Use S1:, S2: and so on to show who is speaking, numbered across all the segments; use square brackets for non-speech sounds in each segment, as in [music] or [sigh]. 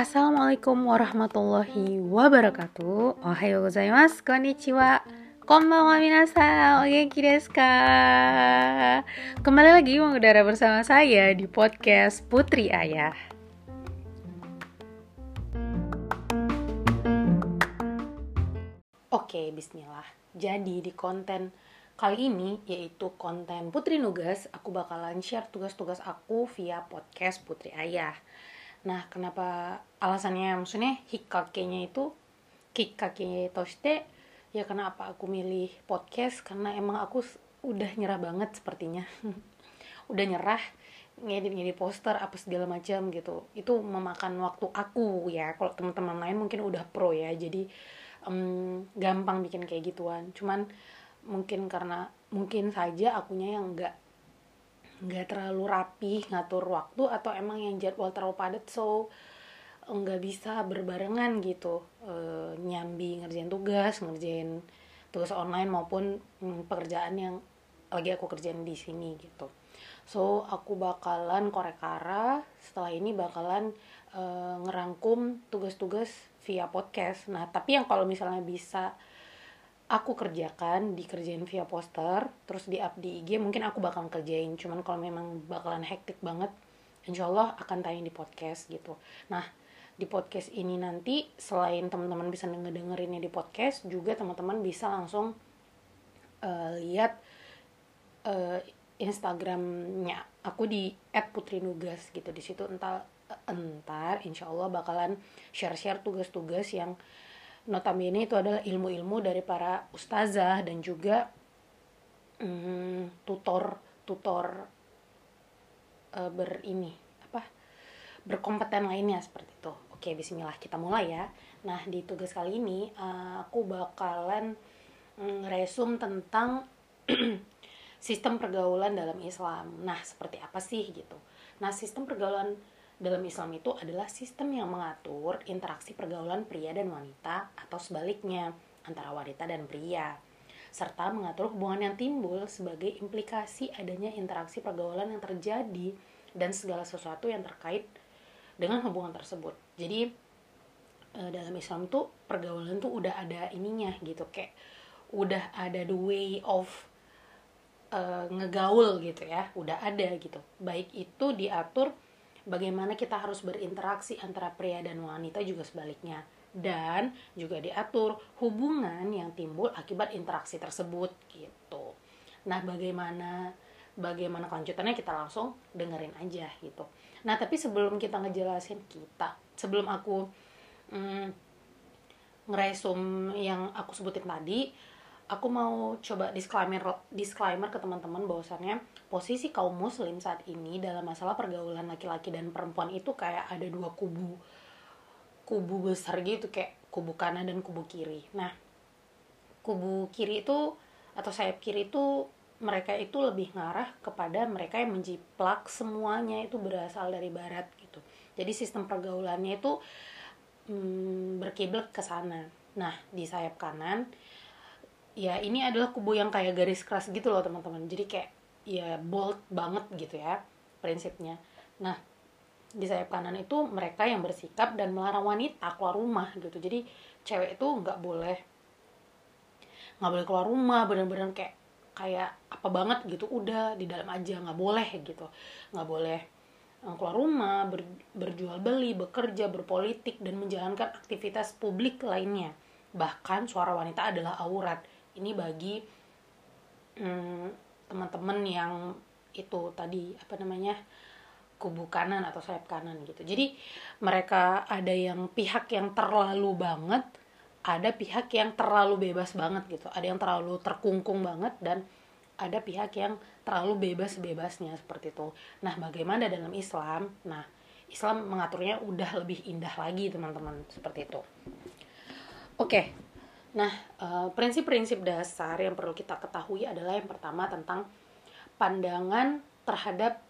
S1: Assalamualaikum warahmatullahi wabarakatuh. Ohayo gozaimasu, konnichiwa. Konbanwa minasan, o genki desu ka? Kembali lagi mengudara bersama saya di podcast Putri Ayah. Oke, bismillah. Jadi di konten kali ini yaitu konten Putri Nugas, aku bakalan share tugas-tugas aku via podcast Putri Ayah. Nah, kenapa alasannya maksudnya hikakenya itu hikakenya itu ya kenapa aku milih podcast karena emang aku udah nyerah banget sepertinya. [laughs] udah nyerah ngedit-ngedit poster apa segala macam gitu. Itu memakan waktu aku ya. Kalau teman-teman lain mungkin udah pro ya. Jadi um, gampang bikin kayak gituan. Cuman mungkin karena mungkin saja akunya yang enggak nggak terlalu rapi ngatur waktu atau emang yang jadwal terlalu padat so nggak bisa berbarengan gitu. E, nyambi ngerjain tugas ngerjain tugas online maupun hmm, pekerjaan yang lagi aku kerjain di sini gitu. So aku bakalan korekara setelah ini bakalan e, ngerangkum tugas-tugas via podcast. Nah tapi yang kalau misalnya bisa aku kerjakan dikerjain via poster terus di up di IG mungkin aku bakal kerjain. Cuman kalau memang bakalan hektik banget insya Allah akan tayang di podcast gitu. Nah di podcast ini nanti selain teman-teman bisa ngedengerinnya di podcast juga teman-teman bisa langsung uh, lihat uh, Instagramnya aku di @putrinugas gitu. Di situ entar entar insya Allah bakalan share-share tugas-tugas yang notabene itu adalah ilmu-ilmu dari para ustazah dan juga hmm, tutor tutor uh, ber ini apa berkompeten lainnya seperti itu. Oke Bismillah kita mulai ya. Nah di tugas kali ini uh, aku bakalan ngeresum tentang [clears throat] sistem pergaulan dalam Islam. Nah seperti apa sih gitu. Nah sistem pergaulan dalam Islam itu adalah sistem yang mengatur interaksi pergaulan pria dan wanita atau sebaliknya antara wanita dan pria serta mengatur hubungan yang timbul sebagai implikasi adanya interaksi pergaulan yang terjadi dan segala sesuatu yang terkait dengan hubungan tersebut. Jadi eh, dalam Islam tuh pergaulan tuh udah ada ininya gitu kayak udah ada the way of uh, ngegaul gitu ya, udah ada gitu. Baik itu diatur bagaimana kita harus berinteraksi antara pria dan wanita juga sebaliknya dan juga diatur hubungan yang timbul akibat interaksi tersebut gitu. Nah, bagaimana bagaimana kelanjutannya kita langsung dengerin aja gitu. Nah, tapi sebelum kita ngejelasin kita, sebelum aku mm, ngeresum yang aku sebutin tadi, aku mau coba disclaimer disclaimer ke teman-teman bahwasannya posisi kaum muslim saat ini dalam masalah pergaulan laki-laki dan perempuan itu kayak ada dua kubu kubu besar gitu kayak kubu kanan dan kubu kiri. Nah, kubu kiri itu atau sayap kiri itu mereka itu lebih ngarah kepada mereka yang menjiplak semuanya itu berasal dari barat gitu. Jadi sistem pergaulannya itu hmm, berkiblat ke sana. Nah, di sayap kanan ya ini adalah kubu yang kayak garis keras gitu loh teman-teman. Jadi kayak ya bold banget gitu ya prinsipnya. Nah di sayap kanan itu mereka yang bersikap dan melarang wanita keluar rumah gitu. Jadi cewek itu nggak boleh nggak boleh keluar rumah benar-benar kayak kayak apa banget gitu udah di dalam aja. Nggak boleh gitu. Nggak boleh eh, keluar rumah ber, berjual beli bekerja berpolitik dan menjalankan aktivitas publik lainnya. Bahkan suara wanita adalah aurat ini bagi hmm, teman-teman yang itu tadi apa namanya kubu kanan atau sayap kanan gitu. Jadi mereka ada yang pihak yang terlalu banget ada pihak yang terlalu bebas banget gitu. Ada yang terlalu terkungkung banget dan ada pihak yang terlalu bebas-bebasnya seperti itu. Nah bagaimana dalam Islam? Nah Islam mengaturnya udah lebih indah lagi teman-teman seperti itu. Oke Nah, eh, prinsip-prinsip dasar yang perlu kita ketahui adalah yang pertama tentang pandangan terhadap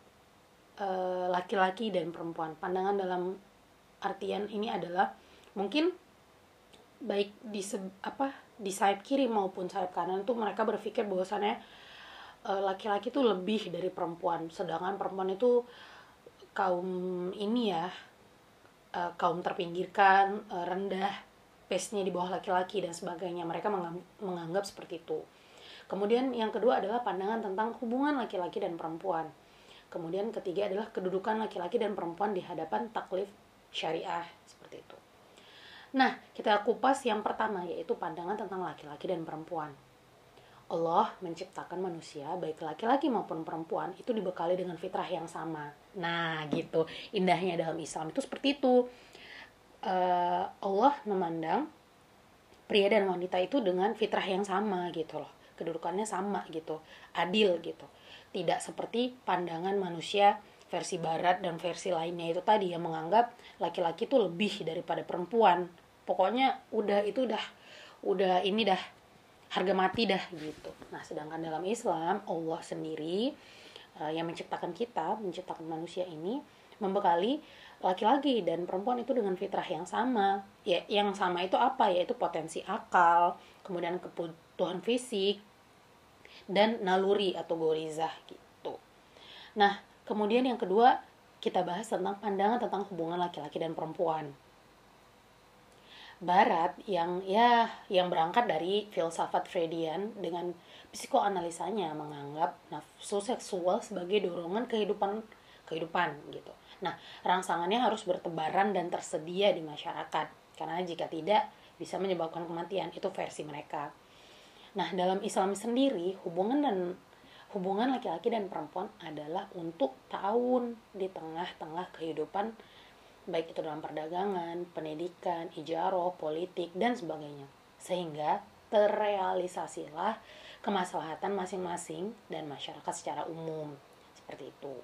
S1: eh, laki-laki dan perempuan. Pandangan dalam artian ini adalah mungkin baik di se apa di sayap kiri maupun sayap kanan tuh mereka berpikir bahwasannya eh, laki-laki itu lebih dari perempuan, sedangkan perempuan itu kaum ini ya kaum terpinggirkan rendah pace-nya di bawah laki-laki dan sebagainya mereka menganggap seperti itu kemudian yang kedua adalah pandangan tentang hubungan laki-laki dan perempuan kemudian ketiga adalah kedudukan laki-laki dan perempuan di hadapan taklif syariah seperti itu nah kita kupas yang pertama yaitu pandangan tentang laki-laki dan perempuan Allah menciptakan manusia baik laki-laki maupun perempuan itu dibekali dengan fitrah yang sama. Nah, gitu. Indahnya dalam Islam itu seperti itu. Uh, Allah memandang pria dan wanita itu dengan fitrah yang sama gitu loh. Kedudukannya sama gitu. Adil gitu. Tidak seperti pandangan manusia versi barat dan versi lainnya itu tadi yang menganggap laki-laki itu lebih daripada perempuan. Pokoknya udah itu udah udah ini dah harga mati dah gitu. Nah, sedangkan dalam Islam Allah sendiri uh, yang menciptakan kita, menciptakan manusia ini membekali laki-laki dan perempuan itu dengan fitrah yang sama. Ya, yang sama itu apa? Yaitu potensi akal, kemudian kebutuhan fisik dan naluri atau gorizah gitu. Nah, kemudian yang kedua kita bahas tentang pandangan tentang hubungan laki-laki dan perempuan barat yang ya yang berangkat dari filsafat Freudian dengan psikoanalisanya menganggap nafsu seksual sebagai dorongan kehidupan kehidupan gitu. Nah, rangsangannya harus bertebaran dan tersedia di masyarakat karena jika tidak bisa menyebabkan kematian. Itu versi mereka. Nah, dalam Islam sendiri hubungan dan hubungan laki-laki dan perempuan adalah untuk tahun di tengah-tengah kehidupan baik itu dalam perdagangan, pendidikan, ijaroh, politik, dan sebagainya. Sehingga terrealisasilah kemaslahatan masing-masing dan masyarakat secara umum. Seperti itu.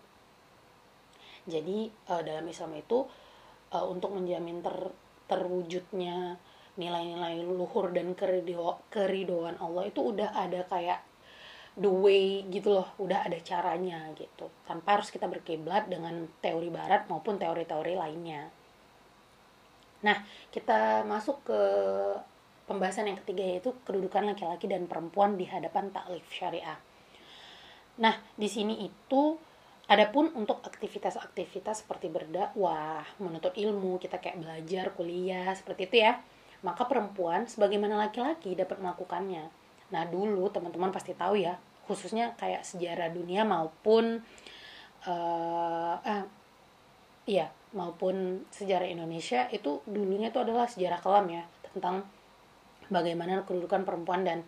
S1: Jadi uh, dalam Islam itu uh, untuk menjamin ter, terwujudnya nilai-nilai luhur dan kerido, keridoan Allah itu udah ada kayak the way gitu loh udah ada caranya gitu. Tanpa harus kita berkiblat dengan teori barat maupun teori-teori lainnya. Nah kita masuk ke pembahasan yang ketiga yaitu kedudukan laki-laki dan perempuan di hadapan taklif syariah. Nah di sini itu Adapun untuk aktivitas-aktivitas seperti berdakwah, menuntut ilmu, kita kayak belajar, kuliah, seperti itu ya. Maka perempuan sebagaimana laki-laki dapat melakukannya. Nah, dulu teman-teman pasti tahu ya, khususnya kayak sejarah dunia maupun uh, eh, iya maupun sejarah Indonesia itu dulunya itu adalah sejarah kelam ya tentang bagaimana kedudukan perempuan dan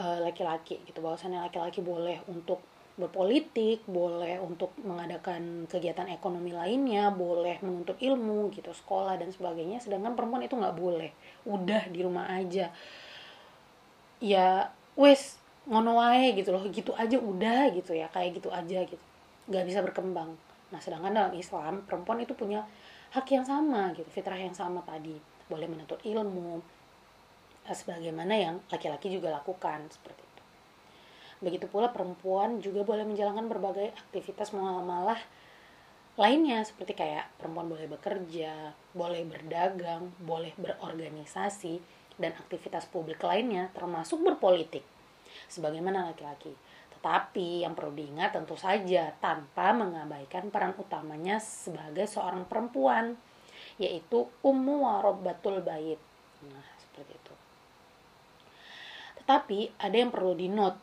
S1: eh, laki-laki uh, gitu bahwasannya laki-laki boleh untuk berpolitik, boleh untuk mengadakan kegiatan ekonomi lainnya, boleh menuntut ilmu gitu, sekolah dan sebagainya. Sedangkan perempuan itu nggak boleh, udah di rumah aja. Ya, wes ngono wae gitu loh gitu aja udah gitu ya kayak gitu aja gitu nggak bisa berkembang nah sedangkan dalam Islam perempuan itu punya hak yang sama gitu fitrah yang sama tadi boleh menuntut ilmu eh, sebagaimana yang laki-laki juga lakukan seperti begitu pula perempuan juga boleh menjalankan berbagai aktivitas malah lainnya seperti kayak perempuan boleh bekerja boleh berdagang boleh berorganisasi dan aktivitas publik lainnya termasuk berpolitik sebagaimana laki-laki. Tetapi yang perlu diingat tentu saja tanpa mengabaikan peran utamanya sebagai seorang perempuan, yaitu ummu warobatul bait. Nah, seperti itu. Tetapi ada yang perlu dinot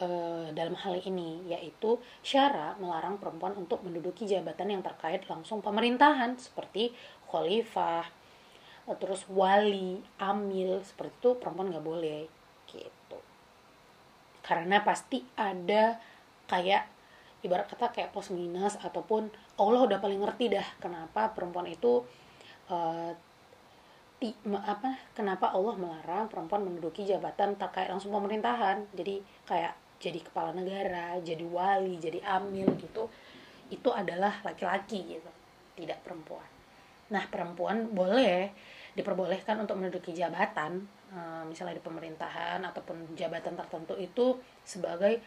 S1: e, dalam hal ini, yaitu syara melarang perempuan untuk menduduki jabatan yang terkait langsung pemerintahan seperti khalifah, terus wali, amil, seperti itu perempuan nggak boleh gitu. Karena pasti ada kayak ibarat kata kayak plus minus ataupun Allah udah paling ngerti dah kenapa perempuan itu uh, apa kenapa Allah melarang perempuan menduduki jabatan terkait langsung pemerintahan. Jadi kayak jadi kepala negara jadi wali jadi amil gitu itu adalah laki-laki gitu tidak perempuan nah perempuan boleh diperbolehkan untuk menduduki jabatan Eh, misalnya di pemerintahan ataupun jabatan tertentu itu sebagai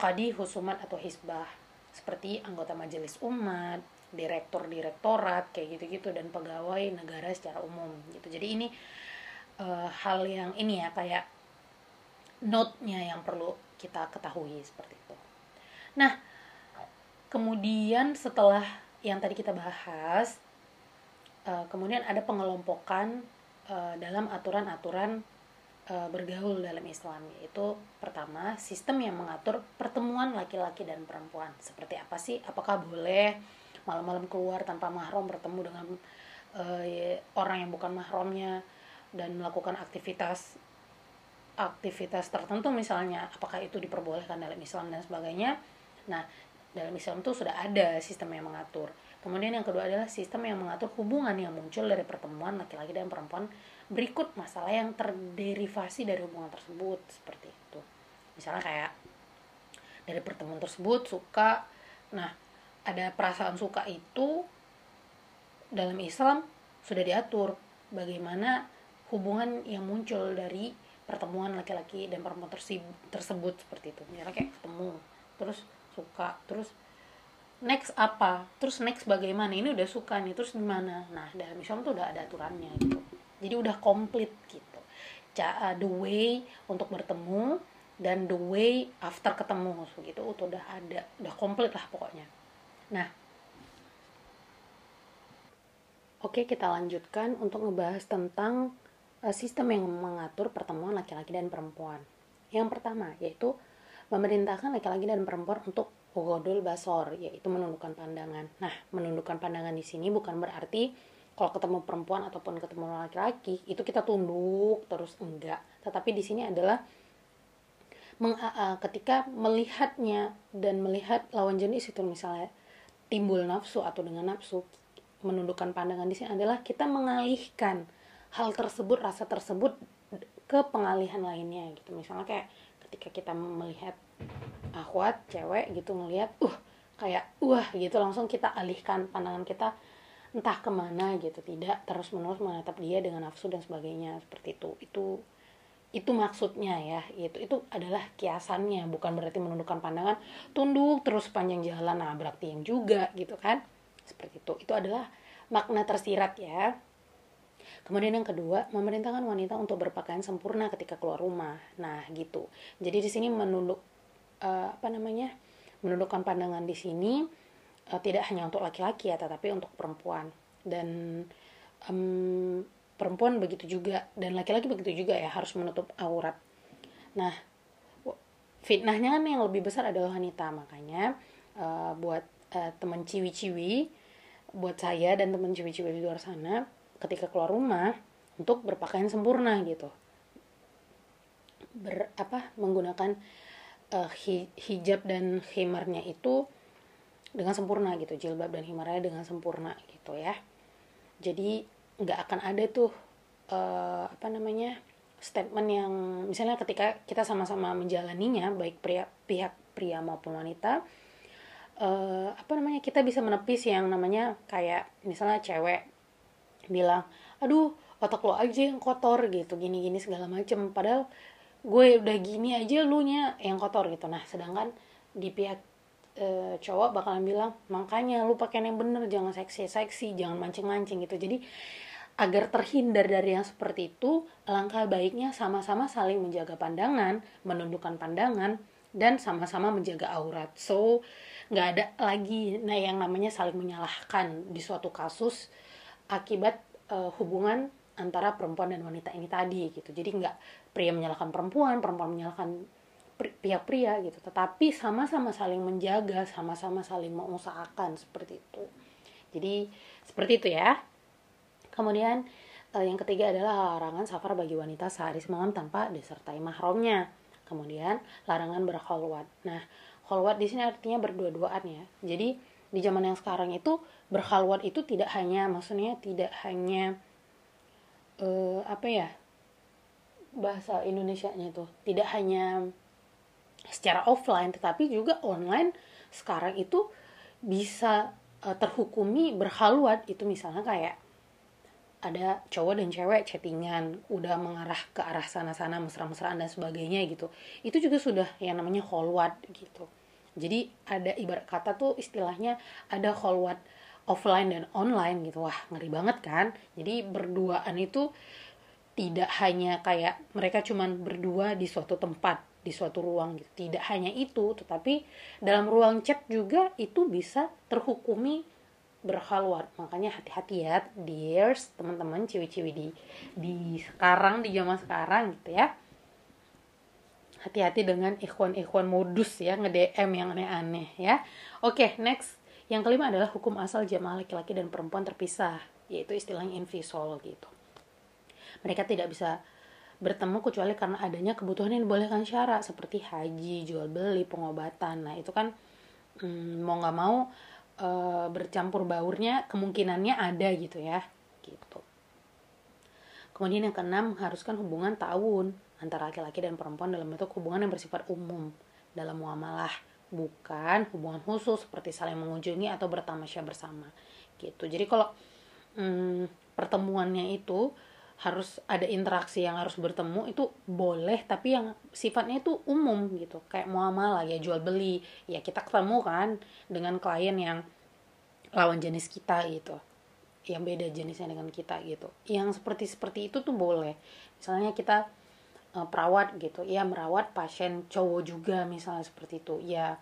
S1: kadi husumat atau hisbah seperti anggota majelis umat, direktur direktorat kayak gitu-gitu dan pegawai negara secara umum gitu. Jadi ini uh, hal yang ini ya kayak note-nya yang perlu kita ketahui seperti itu. Nah, kemudian setelah yang tadi kita bahas uh, kemudian ada pengelompokan uh, dalam aturan-aturan uh, bergaul dalam Islam yaitu pertama sistem yang mengatur pertemuan laki-laki dan perempuan seperti apa sih apakah boleh malam-malam keluar tanpa mahram bertemu dengan orang yang bukan mahramnya dan melakukan aktivitas aktivitas tertentu misalnya apakah itu diperbolehkan dalam Islam dan sebagainya. Nah dalam Islam itu sudah ada sistem yang mengatur. Kemudian yang kedua adalah sistem yang mengatur hubungan yang muncul dari pertemuan laki-laki dan perempuan berikut masalah yang terderivasi dari hubungan tersebut seperti itu. Misalnya kayak dari pertemuan tersebut suka nah ada perasaan suka itu dalam Islam sudah diatur bagaimana hubungan yang muncul dari pertemuan laki-laki dan perempuan tersebut seperti itu. Misalnya kayak ketemu terus suka terus next apa terus next bagaimana ini udah suka nih terus gimana? Nah dalam Islam tuh udah ada aturannya gitu. Jadi udah komplit gitu. Uh, the way untuk bertemu dan the way after ketemu gitu. Itu udah ada udah komplit lah pokoknya. Nah. Oke kita lanjutkan untuk ngebahas tentang Eh, sistem yang mengatur pertemuan laki-laki dan perempuan. Yang pertama yaitu memerintahkan laki-laki dan perempuan untuk godol basor, yaitu menundukkan pandangan. Nah, menundukkan pandangan di sini bukan berarti kalau ketemu perempuan ataupun ketemu laki-laki itu kita tunduk terus enggak. Tetapi di sini adalah meng, uh, ketika melihatnya dan melihat lawan jenis itu misalnya timbul nafsu atau dengan nafsu menundukkan pandangan di sini adalah kita mengalihkan hal tersebut rasa tersebut ke pengalihan lainnya gitu. Misalnya kayak ketika kita melihat akhwat cewek gitu ngelihat uh kayak wah gitu langsung kita alihkan pandangan kita entah ke mana gitu. Tidak terus menerus menatap dia dengan nafsu dan sebagainya seperti itu. Itu itu maksudnya ya itu itu adalah kiasannya bukan berarti menundukkan pandangan tunduk terus panjang jalan nabrak tiang juga gitu kan. Seperti itu. Itu adalah makna tersirat ya Kemudian yang kedua, memerintahkan wanita untuk berpakaian sempurna ketika keluar rumah. Nah, gitu. Jadi di sini menunduk uh, apa namanya? menundukkan pandangan di sini uh, tidak hanya untuk laki-laki ya, tetapi untuk perempuan. Dan um, perempuan begitu juga dan laki-laki begitu juga ya, harus menutup aurat. Nah, fitnahnya kan yang lebih besar adalah wanita, makanya uh, buat uh, teman ciwi-ciwi buat saya dan teman ciwi-ciwi di luar sana ketika keluar rumah untuk berpakaian sempurna gitu. Ber apa menggunakan uh, hijab dan himarnya itu dengan sempurna gitu jilbab dan himarnya dengan sempurna gitu ya. Jadi nggak akan ada tuh uh, apa namanya statement yang misalnya ketika kita sama-sama menjalaninya baik pria pihak pria maupun wanita uh, apa namanya kita bisa menepis yang namanya kayak misalnya cewek bilang aduh otak lo aja yang kotor gitu gini gini segala macem. Padahal gue udah gini aja lu nya yang kotor gitu. Nah sedangkan di pihak e, cowok bakalan bilang makanya lu pakai yang bener jangan seksi seksi jangan mancing mancing gitu. Jadi agar terhindar dari yang seperti itu langkah baiknya sama-sama saling menjaga pandangan menundukkan pandangan dan sama-sama menjaga aurat. So nggak ada lagi nah yang namanya saling menyalahkan di suatu kasus akibat uh, hubungan antara perempuan dan wanita ini tadi gitu. Jadi nggak pria menyalahkan perempuan perempuan menyalahkan pihak pria gitu. Tetapi sama-sama saling menjaga sama-sama saling mengusahakan seperti itu. Jadi seperti itu ya. Kemudian uh, yang ketiga adalah larangan safar bagi wanita sehari semalam tanpa disertai mahramnya. Kemudian larangan berkholwat. Nah kholwat di sini artinya berdua-duaan ya. Jadi di zaman yang sekarang itu berhalwat itu tidak hanya maksudnya tidak hanya uh, apa ya bahasa Indonesia-nya itu tidak hanya secara offline tetapi juga online sekarang itu bisa uh, terhukumi berhalwat itu misalnya kayak ada cowok dan cewek chattingan udah mengarah ke arah sana-sana mesra-mesraan dan sebagainya gitu. Itu juga sudah yang namanya holwat gitu jadi ada ibarat kata tuh istilahnya ada kholwat offline dan online gitu. Wah ngeri banget kan? Jadi berduaan itu tidak hanya kayak mereka cuman berdua di suatu tempat di suatu ruang gitu. Tidak hanya itu tetapi dalam ruang chat juga itu bisa terhukumi berhalwat makanya hati-hati ya dears teman-teman ciwi-ciwi di di sekarang di zaman sekarang gitu ya hati-hati dengan ikhwan-ikhwan modus ya nge-DM yang aneh-aneh ya oke next yang kelima adalah hukum asal jamaah laki-laki dan perempuan terpisah yaitu istilahnya invisol gitu mereka tidak bisa bertemu kecuali karena adanya kebutuhan yang dibolehkan syarat seperti haji, jual beli, pengobatan. Nah itu kan hmm, mau nggak mau e, bercampur baurnya kemungkinannya ada gitu ya, gitu. Kemudian yang keenam mengharuskan hubungan tahun antara laki-laki dan perempuan dalam bentuk hubungan yang bersifat umum dalam muamalah, bukan hubungan khusus seperti saling mengunjungi atau bertamasya bersama, gitu. Jadi kalau hmm, pertemuannya itu harus ada interaksi yang harus bertemu itu boleh tapi yang sifatnya itu umum gitu kayak muamalah ya jual beli ya kita ketemu kan dengan klien yang lawan jenis kita gitu yang beda jenisnya dengan kita gitu. Yang seperti seperti itu tuh boleh. Misalnya kita uh, perawat gitu. Ya merawat pasien cowok juga misalnya seperti itu. Ya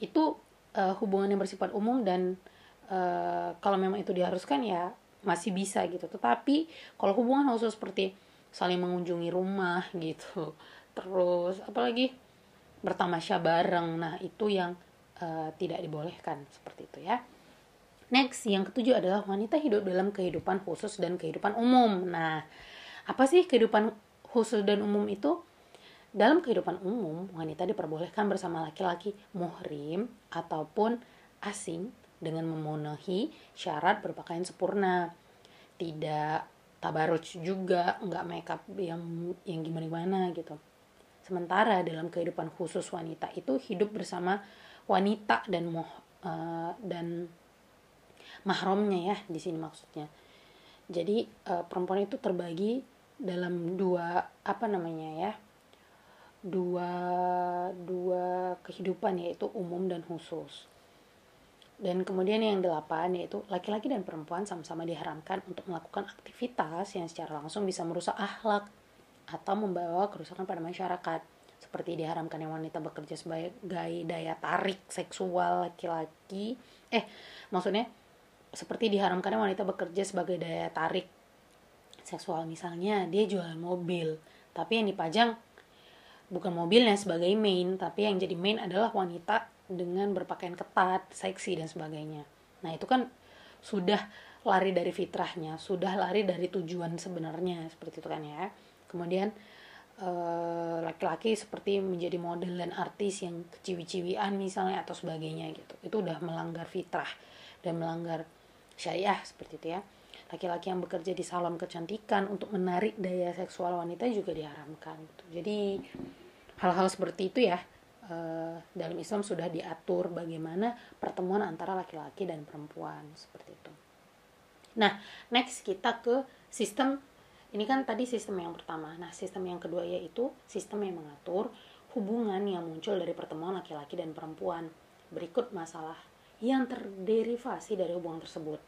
S1: itu uh, hubungan yang bersifat umum dan uh, kalau memang itu diharuskan ya masih bisa gitu. Tetapi kalau hubungan khusus seperti saling mengunjungi rumah [laughs] gitu. Terus apalagi bertamasya bareng. Nah itu yang uh, tidak dibolehkan seperti itu ya next yang ketujuh adalah wanita hidup dalam kehidupan khusus dan kehidupan umum. Nah apa sih kehidupan khusus dan umum itu? Dalam kehidupan umum wanita diperbolehkan bersama laki-laki muhrim ataupun asing dengan memenuhi syarat berpakaian sempurna. Tidak tabaruj juga nggak makeup yang yang gimana gimana gitu. Sementara dalam kehidupan khusus wanita itu hidup bersama wanita dan moh uh, dan mahramnya ya di sini maksudnya jadi uh, perempuan itu terbagi dalam dua apa namanya ya dua dua kehidupan yaitu umum dan khusus dan kemudian yang delapan yaitu laki-laki dan perempuan sama-sama diharamkan untuk melakukan aktivitas yang secara langsung bisa merusak akhlak atau membawa kerusakan pada masyarakat. Seperti diharamkan yang wanita bekerja sebagai daya tarik seksual laki-laki. Eh, maksudnya seperti diharamkan yang wanita bekerja sebagai daya tarik seksual misalnya dia jual mobil tapi yang dipajang bukan mobilnya sebagai main tapi yang jadi main adalah wanita dengan berpakaian ketat, seksi dan sebagainya. Nah, itu kan sudah lari dari fitrahnya, sudah lari dari tujuan sebenarnya seperti itu kan ya. Kemudian eh, laki-laki seperti menjadi model dan artis yang keciwi-ciwian misalnya atau sebagainya gitu. Itu udah melanggar fitrah dan melanggar syariah seperti itu ya. Laki-laki yang bekerja di salon kecantikan untuk menarik daya seksual wanita juga diharamkan gitu. Jadi hal-hal seperti itu ya uh, dalam Islam sudah diatur bagaimana pertemuan antara laki-laki dan perempuan seperti itu. Nah, next kita ke sistem ini kan tadi sistem yang pertama. Nah, sistem yang kedua yaitu sistem yang mengatur hubungan yang muncul dari pertemuan laki-laki dan perempuan. Berikut masalah yang terderivasi dari hubungan tersebut,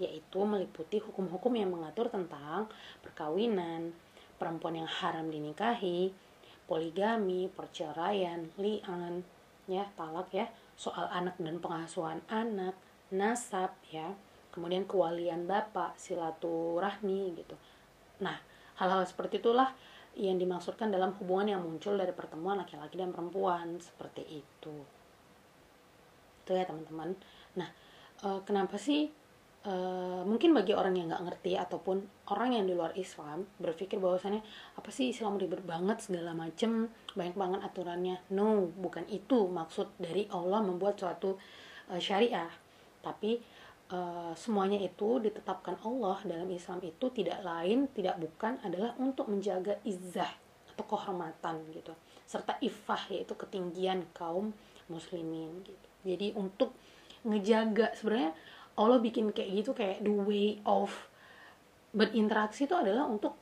S1: yaitu meliputi hukum-hukum yang mengatur tentang perkawinan, perempuan yang haram dinikahi, poligami, perceraian, lian, ya, talak ya, soal anak dan pengasuhan anak, nasab ya, kemudian kewalian bapak, silaturahmi gitu. Nah, hal-hal seperti itulah yang dimaksudkan dalam hubungan yang muncul dari pertemuan laki-laki dan perempuan seperti itu. Itu ya teman-teman. Nah, e, kenapa sih Uh, mungkin bagi orang yang nggak ngerti ataupun orang yang di luar Islam berpikir bahwasannya apa sih Islam ribet banget segala macem banyak banget aturannya? No bukan itu maksud dari Allah membuat suatu uh, syariah. Tapi uh, semuanya itu ditetapkan Allah dalam Islam itu tidak lain tidak bukan adalah untuk menjaga izah atau kehormatan gitu serta ifah yaitu ketinggian kaum muslimin gitu jadi untuk ngejaga sebenarnya Allah bikin kayak gitu kayak the way of berinteraksi itu adalah untuk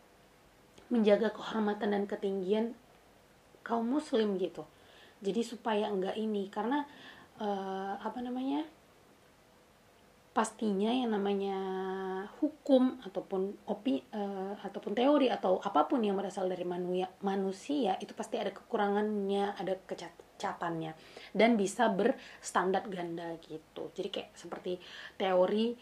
S1: menjaga kehormatan dan ketinggian kaum muslim gitu. Jadi supaya enggak ini karena uh, apa namanya pastinya yang namanya hukum ataupun opi uh, ataupun teori atau apa pun yang berasal dari manusia manusia itu pasti ada kekurangannya ada kecat catannya dan bisa berstandar ganda gitu. Jadi kayak seperti teori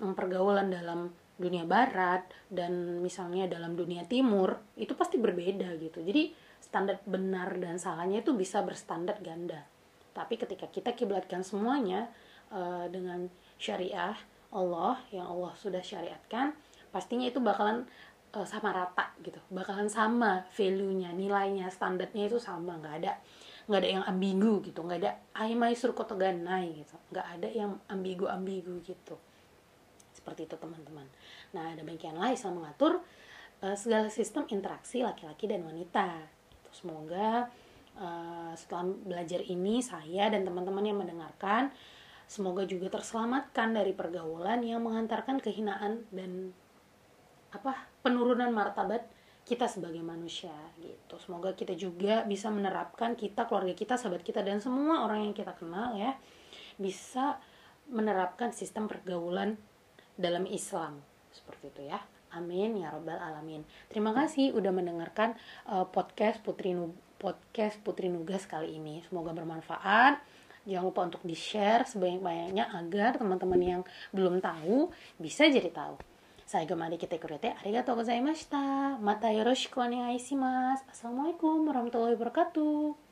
S1: mm, pergaulan dalam dunia barat dan misalnya dalam dunia timur itu pasti berbeda gitu. Jadi standar benar dan salahnya itu bisa berstandar ganda. Tapi ketika kita kiblatkan semuanya uh, dengan syariah Allah yang Allah sudah syariatkan pastinya itu bakalan uh, sama rata gitu. Bakalan sama value-nya nilainya standarnya itu sama nggak ada nggak ada yang ambigu gitu nggak ada aimai surkoto ganai gitu. Nggak ada yang ambigu ambigu gitu. Seperti itu teman-teman. Nah lain Islam mengatur uh, segala sistem interaksi laki-laki dan wanita. Gitu. semoga uh, setelah belajar ini saya dan teman-teman yang mendengarkan semoga juga terselamatkan dari pergaulan yang mengantarkan kehinaan dan apa penurunan martabat kita sebagai manusia gitu. Semoga kita juga bisa menerapkan kita, keluarga kita, sahabat kita dan semua orang yang kita kenal ya bisa menerapkan sistem pergaulan dalam Islam seperti itu ya. Amin ya robbal alamin. Terima kasih udah mendengarkan uh, podcast Putri nu podcast Putri Nugas kali ini. Semoga bermanfaat. Jangan lupa untuk di-share sebanyak-banyaknya agar teman-teman yang belum tahu bisa jadi tahu. 最後まで来てくれてありがとうございました。またよろしくお願いします。アサラムアライコム、ラムトイブラカトゥ。